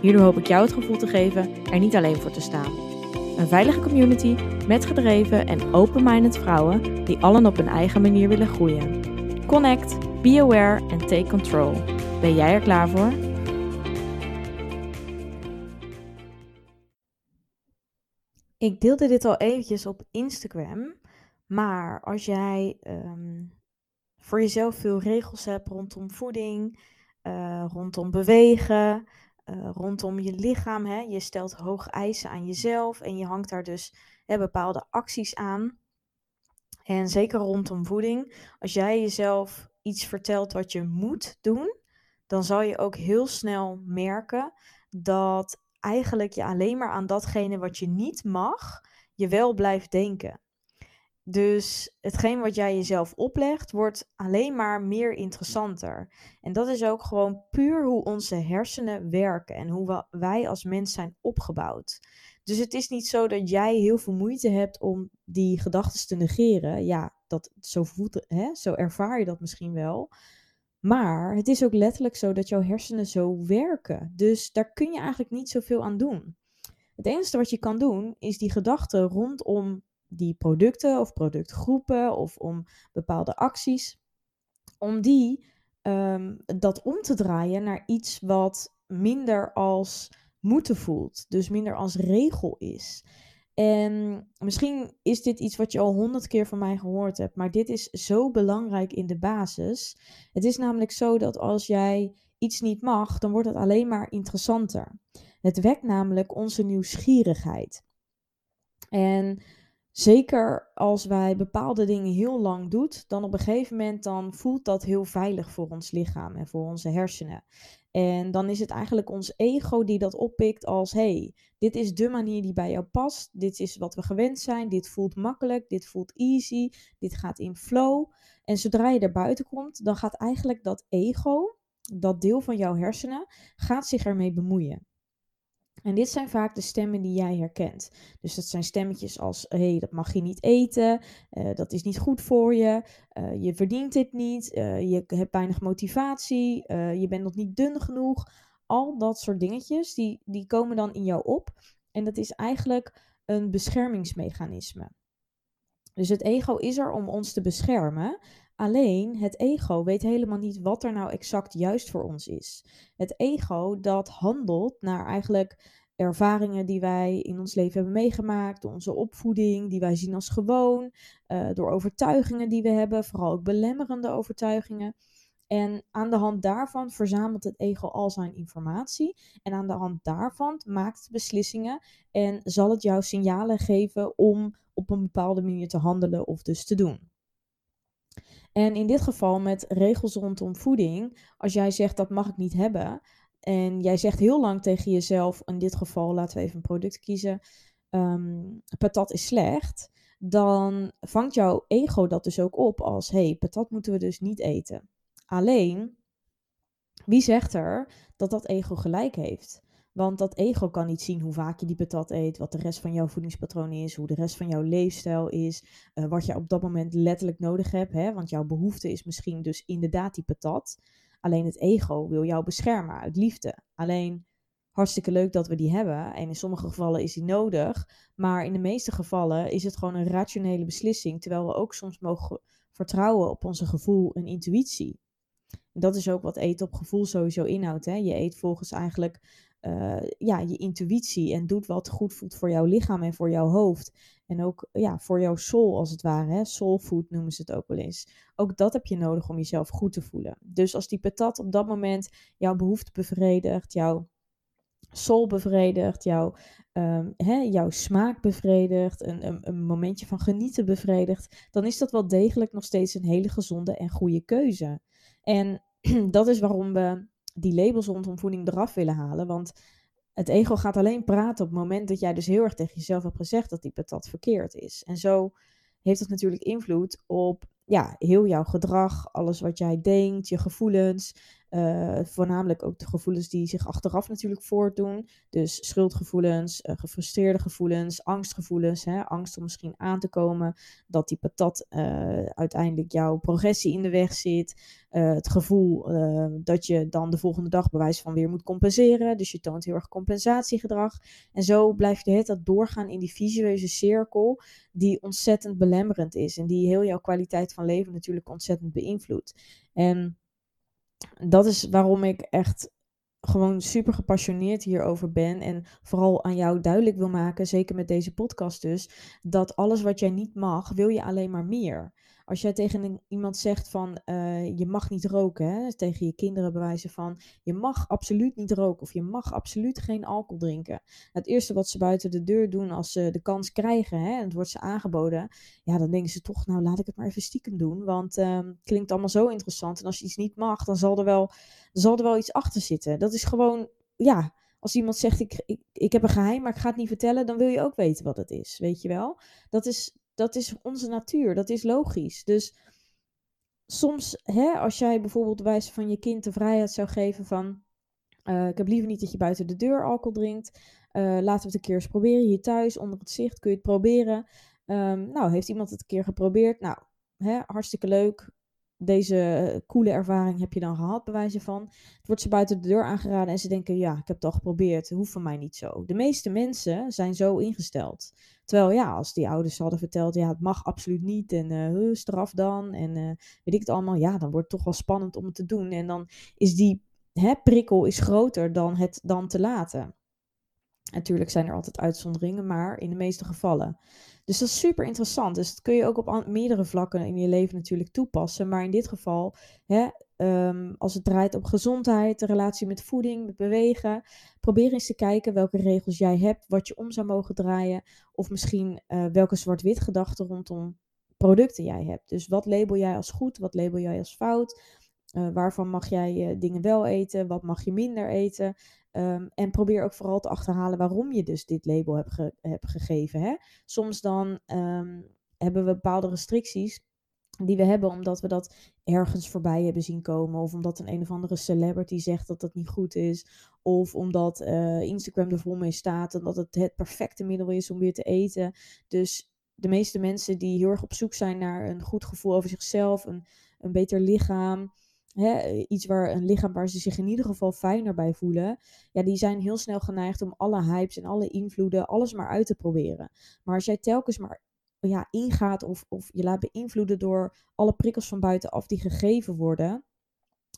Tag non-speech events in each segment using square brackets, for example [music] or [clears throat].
Hierdoor hoop ik jou het gevoel te geven er niet alleen voor te staan. Een veilige community met gedreven en open-minded vrouwen die allen op hun eigen manier willen groeien. Connect, be aware en take control. Ben jij er klaar voor? Ik deelde dit al eventjes op Instagram, maar als jij ehm, voor jezelf veel regels hebt rondom voeding, uh, rondom bewegen, uh, rondom je lichaam. Hè? Je stelt hoge eisen aan jezelf en je hangt daar dus hè, bepaalde acties aan. En zeker rondom voeding, als jij jezelf iets vertelt wat je moet doen, dan zal je ook heel snel merken dat eigenlijk je alleen maar aan datgene wat je niet mag, je wel blijft denken. Dus hetgeen wat jij jezelf oplegt, wordt alleen maar meer interessanter. En dat is ook gewoon puur hoe onze hersenen werken en hoe wij als mens zijn opgebouwd. Dus het is niet zo dat jij heel veel moeite hebt om die gedachten te negeren. Ja, dat, zo, voelt, hè, zo ervaar je dat misschien wel. Maar het is ook letterlijk zo dat jouw hersenen zo werken. Dus daar kun je eigenlijk niet zoveel aan doen. Het enige wat je kan doen, is die gedachten rondom die producten of productgroepen of om bepaalde acties, om die um, dat om te draaien naar iets wat minder als moeten voelt, dus minder als regel is. En misschien is dit iets wat je al honderd keer van mij gehoord hebt, maar dit is zo belangrijk in de basis. Het is namelijk zo dat als jij iets niet mag, dan wordt het alleen maar interessanter. Het wekt namelijk onze nieuwsgierigheid. En Zeker als wij bepaalde dingen heel lang doen, dan op een gegeven moment dan voelt dat heel veilig voor ons lichaam en voor onze hersenen. En dan is het eigenlijk ons ego die dat oppikt als: hey, dit is de manier die bij jou past. Dit is wat we gewend zijn. Dit voelt makkelijk. Dit voelt easy. Dit gaat in flow. En zodra je er buiten komt, dan gaat eigenlijk dat ego, dat deel van jouw hersenen, gaat zich ermee bemoeien. En dit zijn vaak de stemmen die jij herkent. Dus dat zijn stemmetjes als: hé, hey, dat mag je niet eten, uh, dat is niet goed voor je, uh, je verdient dit niet, uh, je hebt weinig motivatie, je bent nog niet dun genoeg. Al dat soort dingetjes, die, die komen dan in jou op. En dat is eigenlijk een beschermingsmechanisme. Dus het ego is er om ons te beschermen. Alleen het ego weet helemaal niet wat er nou exact juist voor ons is. Het ego dat handelt naar eigenlijk ervaringen die wij in ons leven hebben meegemaakt, onze opvoeding die wij zien als gewoon, uh, door overtuigingen die we hebben, vooral ook belemmerende overtuigingen. En aan de hand daarvan verzamelt het ego al zijn informatie. En aan de hand daarvan maakt het beslissingen en zal het jou signalen geven om op een bepaalde manier te handelen of dus te doen. En in dit geval met regels rondom voeding, als jij zegt dat mag ik niet hebben, en jij zegt heel lang tegen jezelf, in dit geval laten we even een product kiezen, um, patat is slecht, dan vangt jouw ego dat dus ook op als, hey, patat moeten we dus niet eten. Alleen, wie zegt er dat dat ego gelijk heeft? Want dat ego kan niet zien hoe vaak je die patat eet, wat de rest van jouw voedingspatroon is, hoe de rest van jouw leefstijl is, uh, wat je op dat moment letterlijk nodig hebt. Hè? Want jouw behoefte is misschien dus inderdaad die patat. Alleen het ego wil jou beschermen uit liefde. Alleen hartstikke leuk dat we die hebben. En in sommige gevallen is die nodig. Maar in de meeste gevallen is het gewoon een rationele beslissing. Terwijl we ook soms mogen vertrouwen op onze gevoel en intuïtie. Dat is ook wat eten op gevoel sowieso inhoudt. Hè? Je eet volgens eigenlijk uh, ja, je intuïtie en doet wat goed voelt voor jouw lichaam en voor jouw hoofd. En ook ja, voor jouw soul als het ware. Hè? Soul food noemen ze het ook wel eens. Ook dat heb je nodig om jezelf goed te voelen. Dus als die patat op dat moment jouw behoefte bevredigt, jouw soul bevredigt, jouw, um, hè, jouw smaak bevredigt, een, een momentje van genieten bevredigt, dan is dat wel degelijk nog steeds een hele gezonde en goede keuze. En [clears throat] dat is waarom we die labels rondom voeding eraf willen halen. Want Het ego gaat alleen praten op het moment dat jij dus heel erg tegen jezelf hebt gezegd dat die patat verkeerd is. En zo heeft dat natuurlijk invloed op ja, heel jouw gedrag, alles wat jij denkt, je gevoelens. Uh, voornamelijk ook de gevoelens die zich achteraf natuurlijk voortdoen. Dus schuldgevoelens, uh, gefrustreerde gevoelens, angstgevoelens. Hè? Angst om misschien aan te komen dat die patat uh, uiteindelijk jouw progressie in de weg zit. het gevoel dat je dan de volgende dag bewijs van weer moet compenseren. Dus je toont heel erg compensatiegedrag. En zo blijf je het doorgaan in die visueuze cirkel die ontzettend belemmerend is. En die heel jouw kwaliteit van leven natuurlijk ontzettend beïnvloedt. En dat is waarom ik echt gewoon super gepassioneerd hierover ben. En vooral aan jou duidelijk wil maken, zeker met deze podcast dus, dat alles wat jij niet mag, wil je alleen maar meer. Als jij tegen iemand zegt van uh, je mag niet roken, hè, tegen je kinderen bewijzen van je mag absoluut niet roken of je mag absoluut geen alcohol drinken. Het eerste wat ze buiten de deur doen als ze de kans krijgen hè, en het wordt ze aangeboden, ja, dan denken ze toch, nou laat ik het maar even stiekem doen, want uh, klinkt allemaal zo interessant. En als je iets niet mag, dan zal er wel, zal er wel iets achter zitten. Dat is gewoon, ja, als iemand zegt ik, ik, ik heb een geheim, maar ik ga het niet vertellen, dan wil je ook weten wat het is, weet je wel. Dat is, dat is onze natuur, dat is logisch. Dus soms, hè, als jij bijvoorbeeld wijze van je kind de vrijheid zou geven van, uh, ik heb liever niet dat je buiten de deur alcohol drinkt, uh, laten we het een keer eens proberen hier thuis, onder het zicht, kun je het proberen. Um, nou, heeft iemand het een keer geprobeerd? Nou, hè, hartstikke leuk deze coole ervaring heb je dan gehad, bij wijze van. Het wordt ze buiten de deur aangeraden en ze denken, ja, ik heb het al geprobeerd, het hoeft van mij niet zo. De meeste mensen zijn zo ingesteld. Terwijl ja, als die ouders hadden verteld, ja, het mag absoluut niet en uh, straf dan en uh, weet ik het allemaal, ja, dan wordt het toch wel spannend om het te doen. En dan is die hè, prikkel is groter dan het dan te laten. Natuurlijk zijn er altijd uitzonderingen, maar in de meeste gevallen. Dus dat is super interessant. Dus dat kun je ook op meerdere vlakken in je leven natuurlijk toepassen. Maar in dit geval, hè, um, als het draait om gezondheid, de relatie met voeding, met bewegen, probeer eens te kijken welke regels jij hebt, wat je om zou mogen draaien. Of misschien uh, welke zwart-wit gedachten rondom producten jij hebt. Dus wat label jij als goed, wat label jij als fout? Uh, waarvan mag jij uh, dingen wel eten, wat mag je minder eten? Um, en probeer ook vooral te achterhalen waarom je dus dit label hebt, ge hebt gegeven. Hè? Soms dan um, hebben we bepaalde restricties die we hebben omdat we dat ergens voorbij hebben zien komen. Of omdat een een of andere celebrity zegt dat dat niet goed is. Of omdat uh, Instagram er vol mee staat en dat het het perfecte middel is om weer te eten. Dus de meeste mensen die heel erg op zoek zijn naar een goed gevoel over zichzelf, een, een beter lichaam, hè, iets waar een lichaam waar ze zich in ieder geval fijner bij voelen, ja, die zijn heel snel geneigd om alle hypes en alle invloeden, alles maar uit te proberen. Maar als jij telkens maar ja, ingaat of, of je laat beïnvloeden door alle prikkels van buitenaf die gegeven worden,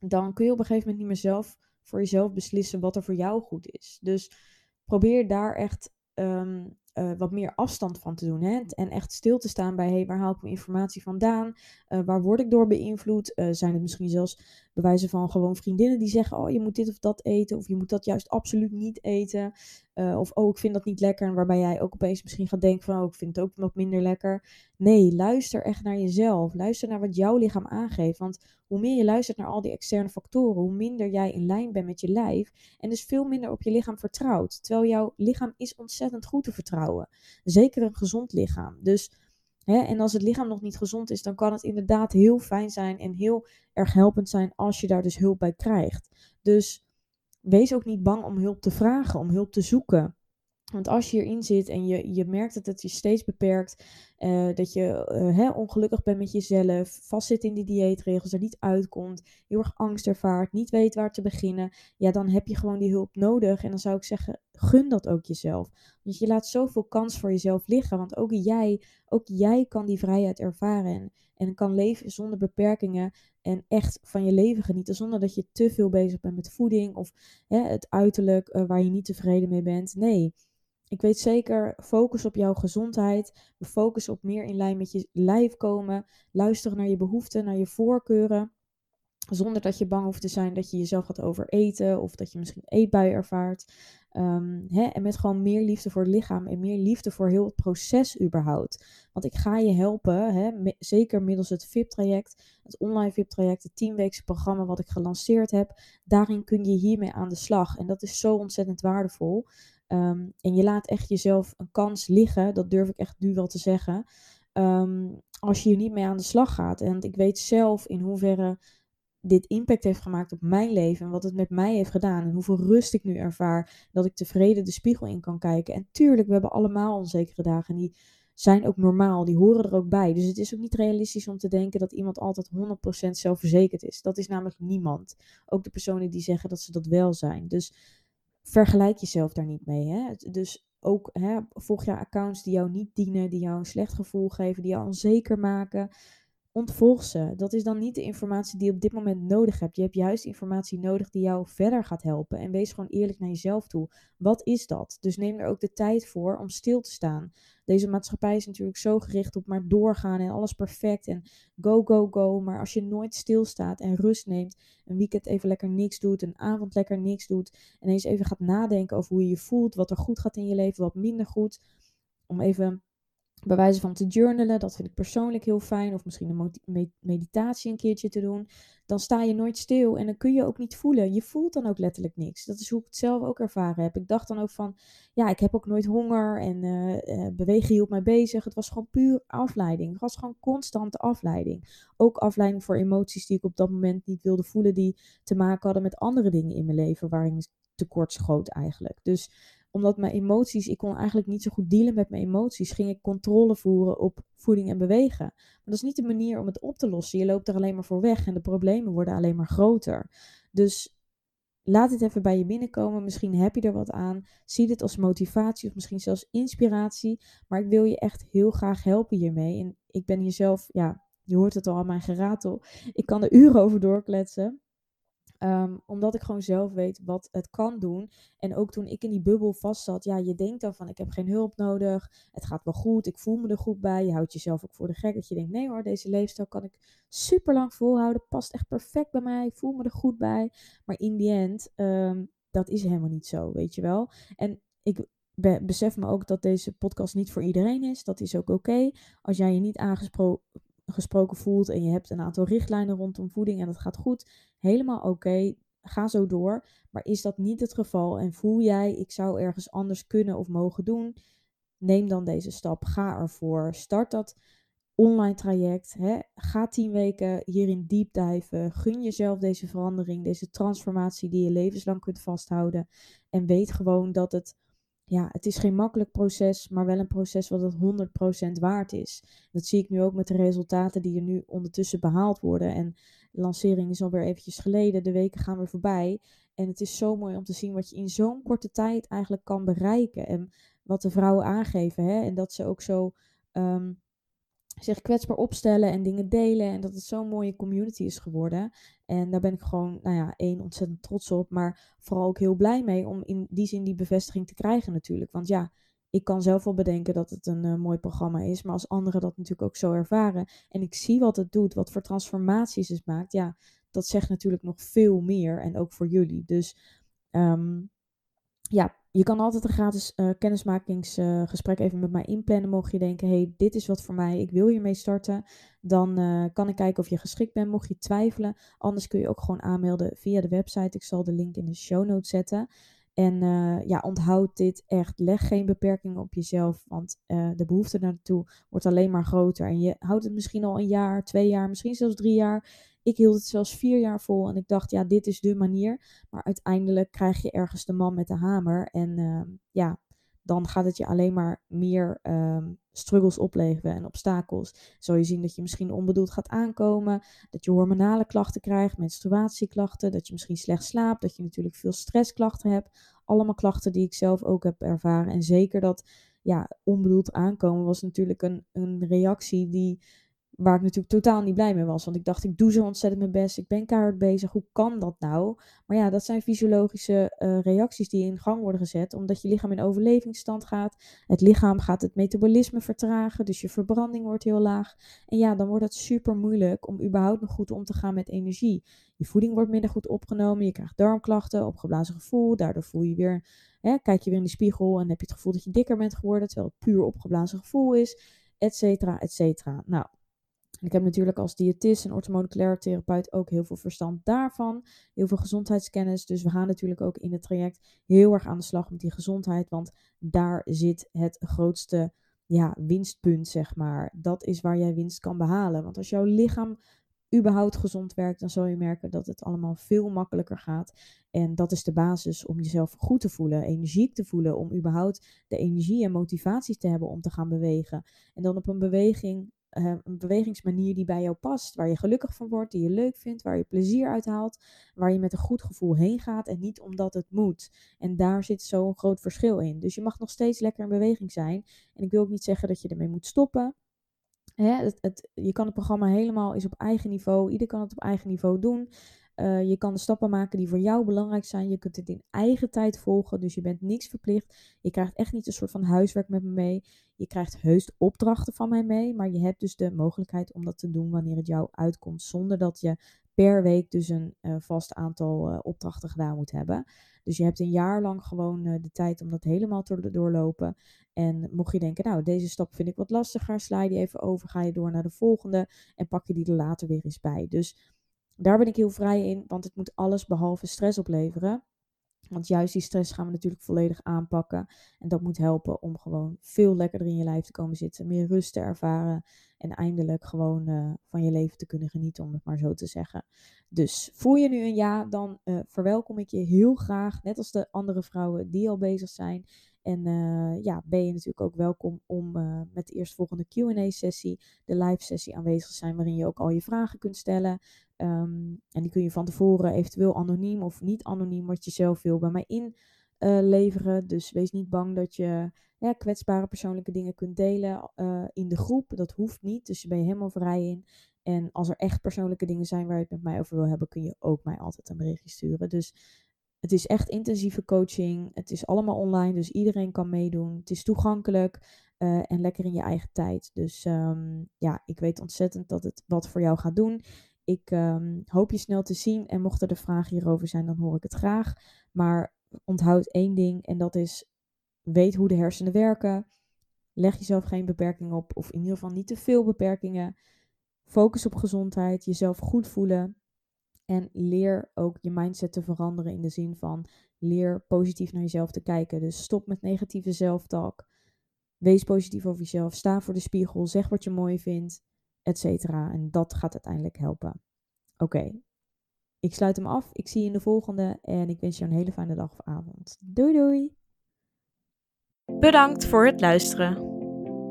dan kun je op een gegeven moment niet meer zelf voor jezelf beslissen wat er voor jou goed is. Dus probeer daar echt um, uh, wat meer afstand van te doen. Hè? En echt stil te staan bij, hey, waar haal ik mijn informatie vandaan? Uh, waar word ik door beïnvloed? Uh, zijn het misschien zelfs bewijzen van gewoon vriendinnen die zeggen, oh, je moet dit of dat eten. Of je moet dat juist absoluut niet eten. of, oh, ik vind dat niet lekker. En waarbij jij ook opeens misschien gaat denken van, oh, ik vind het ook wat minder lekker. Nee, luister echt naar jezelf. Luister naar wat jouw lichaam aangeeft. Want hoe meer je luistert naar al die externe factoren, hoe minder jij in lijn bent met je lijf. En dus veel minder op je lichaam vertrouwt. Terwijl jouw lichaam is ontzettend goed te vertrouwen. Zeker een gezond lichaam. Dus, en als het lichaam nog niet gezond is, dan kan het inderdaad heel fijn zijn en heel erg helpend zijn als je daar dus hulp bij krijgt. Dus wees ook niet bang om hulp te vragen, om hulp te zoeken. Want als je hierin zit en je, je merkt dat het je steeds beperkt, uh, dat je uh, hè, ongelukkig bent met jezelf, vastzit in die dieetregels, er niet uitkomt, heel erg angst ervaart, niet weet waar te beginnen, ja, dan heb je gewoon die hulp nodig. En dan zou ik zeggen, gun dat ook jezelf. Want je laat zoveel kans voor jezelf liggen, want ook jij, ook jij kan die vrijheid ervaren en, kan leven zonder beperkingen en echt van je leven genieten, zonder dat je te veel bezig bent met voeding of hè, het uiterlijk uh, waar je niet tevreden mee bent. Nee. Ik weet zeker, focus op jouw gezondheid. We focussen op meer in lijn met je lijf komen. Luisteren naar je behoeften, naar je voorkeuren. Zonder dat je bang hoeft te zijn dat je jezelf gaat overeten of dat je misschien eetbuien ervaart. Ehm, hè, en met gewoon meer liefde voor het lichaam en meer liefde voor heel het proces überhaupt. Want ik ga je helpen, hè, zeker middels het VIP-traject, het online VIP-traject, het 10-weekse programma wat ik gelanceerd heb. Daarin kun je hiermee aan de slag. En dat is zo ontzettend waardevol. Ehm, en je laat echt jezelf een kans liggen, dat durf ik echt nu wel te zeggen. Ehm, als je hier niet mee aan de slag gaat. En ik weet zelf in hoeverre dit impact heeft gemaakt op mijn leven en wat het met mij heeft gedaan en hoeveel rust ik nu ervaar, dat ik tevreden de spiegel in kan kijken. En tuurlijk, we hebben allemaal onzekere dagen en die zijn ook normaal, die horen er ook bij. Dus het is ook niet realistisch om te denken dat iemand altijd 100% zelfverzekerd is. Dat is namelijk niemand. Ook de personen die zeggen dat ze dat wel zijn. Dus vergelijk jezelf daar niet mee. Hè? Dus ook hè, volg je accounts die jou niet dienen, die jou een slecht gevoel geven, die jou onzeker maken ontvolg ze. Dat is dan niet de informatie die je op dit moment nodig hebt. Je hebt juist informatie nodig die jou verder gaat helpen. En wees gewoon eerlijk naar jezelf toe. Wat is dat? Dus neem er ook de tijd voor om stil te staan. Deze maatschappij is natuurlijk zo gericht op maar doorgaan en alles perfect en go, go, go. Maar als je nooit stilstaat en rust neemt, een weekend even lekker niks doet, een avond lekker niks doet en eens even gaat nadenken over hoe je je voelt, wat er goed gaat in je leven, wat minder goed, om even bij wijze van te journalen, dat vind ik persoonlijk heel fijn. Of misschien een meditatie een keertje te doen. Dan sta je nooit stil en dan kun je ook niet voelen. Je voelt dan ook letterlijk niks. Dat is hoe ik het zelf ook ervaren heb. Ik dacht dan ook van, ja, ik heb ook nooit honger en uh, bewegen hield mij bezig. Het was gewoon puur afleiding. Het was gewoon constante afleiding. Ook afleiding voor emoties die ik op dat moment niet wilde voelen, die te maken hadden met andere dingen in mijn leven waarin tekort schoot eigenlijk. Dus omdat mijn emoties, ik kon eigenlijk niet zo goed dealen met mijn emoties, ging ik controle voeren op voeding en bewegen. Maar dat is niet de manier om het op te lossen. Je loopt er alleen maar voor weg en de problemen worden alleen maar groter. Dus laat het even bij je binnenkomen. Misschien heb je er wat aan. Zie dit als motivatie of misschien zelfs inspiratie. Maar ik wil je echt heel graag helpen hiermee. En ik ben hier zelf, ja, je hoort het al aan mijn geratel. Ik kan er uren over doorkletsen. Ehm, omdat ik gewoon zelf weet wat het kan doen. En ook toen ik in die bubbel vast zat, ja, je denkt dan van ik heb geen hulp nodig. Het gaat wel goed, ik voel me er goed bij. Je houdt jezelf ook voor de gek dat je denkt, nee hoor, deze leefstijl kan ik super lang volhouden. Past echt perfect bij mij, ik voel me er goed bij. Maar in die end, um, dat is helemaal niet zo, weet je wel. En ik besef me ook dat deze podcast niet voor iedereen is. Dat is ook oké. Als jij je niet aangesproken gesproken voelt en je hebt een aantal richtlijnen rondom voeding en dat gaat goed, helemaal oké. Ga zo door. Maar is dat niet het geval en voel jij, ik zou ergens anders kunnen of mogen doen? Neem dan deze stap. Ga ervoor. Start dat online traject. Hè? Ga tien weken hierin diep diven. Gun jezelf deze verandering, deze transformatie die je levenslang kunt vasthouden. En weet gewoon dat het ja, het is geen makkelijk proces, maar wel een proces wat het 100% waard is. Dat zie ik nu ook met de resultaten die er nu ondertussen behaald worden. En de lancering is alweer eventjes geleden, de weken gaan weer voorbij. En het is zo mooi om te zien wat je in zo'n korte tijd eigenlijk kan bereiken. En wat de vrouwen aangeven. Hè? En dat ze ook zo ehm, zich kwetsbaar opstellen en dingen delen. En dat het zo'n mooie community is geworden. En daar ben ik gewoon, nou ja, één, ontzettend trots op. Maar vooral ook heel blij mee om in die zin die bevestiging te krijgen natuurlijk. Want ja, ik kan zelf wel bedenken dat het een uh, mooi programma is. Maar als anderen dat natuurlijk ook zo ervaren. En ik zie wat het doet, wat voor transformaties het maakt. Ja, dat zegt natuurlijk nog veel meer. En ook voor jullie. Dus um, ja, je kan altijd een gratis uh, kennismakingsgesprek even met mij inplannen. Mocht je denken, hey, dit is wat voor mij, ik wil hiermee starten. Dan uh, kan ik kijken of je geschikt bent, mocht je twijfelen. Anders kun je ook gewoon aanmelden via de website. Ik zal de link in de show notes zetten. En ja, onthoud dit echt. Leg geen beperkingen op jezelf, want de behoefte daartoe wordt alleen maar groter. En je houdt het misschien al een jaar, twee jaar, misschien zelfs drie jaar. Ik hield het zelfs vier jaar vol en ik dacht, ja, dit is de manier. Maar uiteindelijk krijg je ergens de man met de hamer. En uh, ja, dan gaat het je alleen maar meer um, struggles opleveren en obstakels. Zal je zien dat je misschien onbedoeld gaat aankomen, dat je hormonale klachten krijgt, menstruatieklachten, dat je misschien slecht slaapt, dat je natuurlijk veel stressklachten hebt. Allemaal klachten die ik zelf ook heb ervaren. En zeker dat ja, onbedoeld aankomen was natuurlijk een, een reactie die Waar ik natuurlijk totaal niet blij mee was. Want ik dacht, ik doe zo ontzettend mijn best. Ik ben keihard bezig. Hoe kan dat nou? Maar ja, dat zijn fysiologische uh, reacties die in gang worden gezet. Omdat je lichaam in overlevingsstand gaat. Het lichaam gaat het metabolisme vertragen. Dus je verbranding wordt heel laag. En ja, dan wordt het super moeilijk om überhaupt nog goed om te gaan met energie. Je voeding wordt minder goed opgenomen. Je krijgt darmklachten, opgeblazen gevoel. Daardoor voel je weer, hè, kijk je weer in de spiegel en heb je het gevoel dat je dikker bent geworden. Terwijl het puur opgeblazen gevoel is. Etcetera, etcetera. Nou, ik heb natuurlijk als diëtist en orthomoleculaire therapeut ook heel veel verstand daarvan. Heel veel gezondheidskennis. Dus we gaan natuurlijk ook in het traject heel erg aan de slag met die gezondheid. Want daar zit het grootste ja, winstpunt, zeg maar. Dat is waar jij winst kan behalen. Want als jouw lichaam überhaupt gezond werkt, dan zul je merken dat het allemaal veel makkelijker gaat. En dat is de basis om jezelf goed te voelen, energiek te voelen, om überhaupt de energie en motivatie te hebben om te gaan bewegen. En dan op een beweging uh, een bewegingsmanier die bij jou past, waar je gelukkig van wordt, die je leuk vindt, waar je plezier uit haalt, waar je met een goed gevoel heen gaat en niet omdat het moet. En daar zit zo'n groot verschil in. Dus je mag nog steeds lekker in beweging zijn. En ik wil ook niet zeggen dat je ermee moet stoppen. Het, je kan het programma helemaal is op eigen niveau. Ieder kan het op eigen niveau doen. Uh, je kan de stappen maken die voor jou belangrijk zijn. Je kunt het in eigen tijd volgen, dus je bent niks verplicht. Je krijgt echt niet een soort van huiswerk met me mee. Je krijgt heus opdrachten van mij mee, maar je hebt dus de mogelijkheid om dat te doen wanneer het jou uitkomt, zonder dat je per week dus een uh, vast aantal uh, opdrachten gedaan moet hebben. Dus je hebt een jaar lang gewoon de tijd om dat helemaal te doorlopen. En mocht je denken, nou, deze stap vind ik wat lastiger, sla je die even over, ga je door naar de volgende en pak je die er later weer eens bij. Dus daar ben ik heel vrij in, want het moet alles behalve stress opleveren. Want juist die stress gaan we natuurlijk volledig aanpakken. En dat moet helpen om gewoon veel lekkerder in je lijf te komen zitten. Meer rust te ervaren. En eindelijk gewoon uh, van je leven te kunnen genieten, om het maar zo te zeggen. Dus voel je nu een ja, dan uh, verwelkom ik je heel graag. Net als de andere vrouwen die al bezig zijn. En uh, ja, ben je natuurlijk ook welkom om uh, met de eerstvolgende QA-sessie, de live sessie aanwezig te zijn, waarin je ook al je vragen kunt stellen. Um, en die kun je van tevoren eventueel anoniem of niet anoniem, wat je zelf wil, bij mij inleveren. Uh, dus wees niet bang dat je kwetsbare persoonlijke dingen kunt delen in de groep. Dat hoeft niet, dus je ben je helemaal vrij in. En als er echt persoonlijke dingen zijn waar je het met mij over wil hebben, kun je ook mij altijd een berichtje sturen. Dus het is echt intensieve coaching. Het is allemaal online, dus iedereen kan meedoen. Het is toegankelijk uh, en lekker in je eigen tijd. Dus um, ja, ik weet ontzettend dat het wat voor jou gaat doen. Ik um, hoop je snel te zien en mochten er vragen hierover zijn, dan hoor ik het graag. Maar onthoud één ding en dat is: weet hoe de hersenen werken. Leg jezelf geen beperkingen op, of in ieder geval niet te veel beperkingen. Focus op gezondheid, jezelf goed voelen. En leer ook je mindset te veranderen in de zin van leer positief naar jezelf te kijken. Dus stop met negatieve zelftalk. Wees positief over jezelf. Sta voor de spiegel. Zeg wat je mooi vindt, et cetera. En dat gaat uiteindelijk helpen. Oké, ik sluit hem af. Ik zie je in de volgende en ik wens je een hele fijne dag of avond. Doei doei! Bedankt voor het luisteren.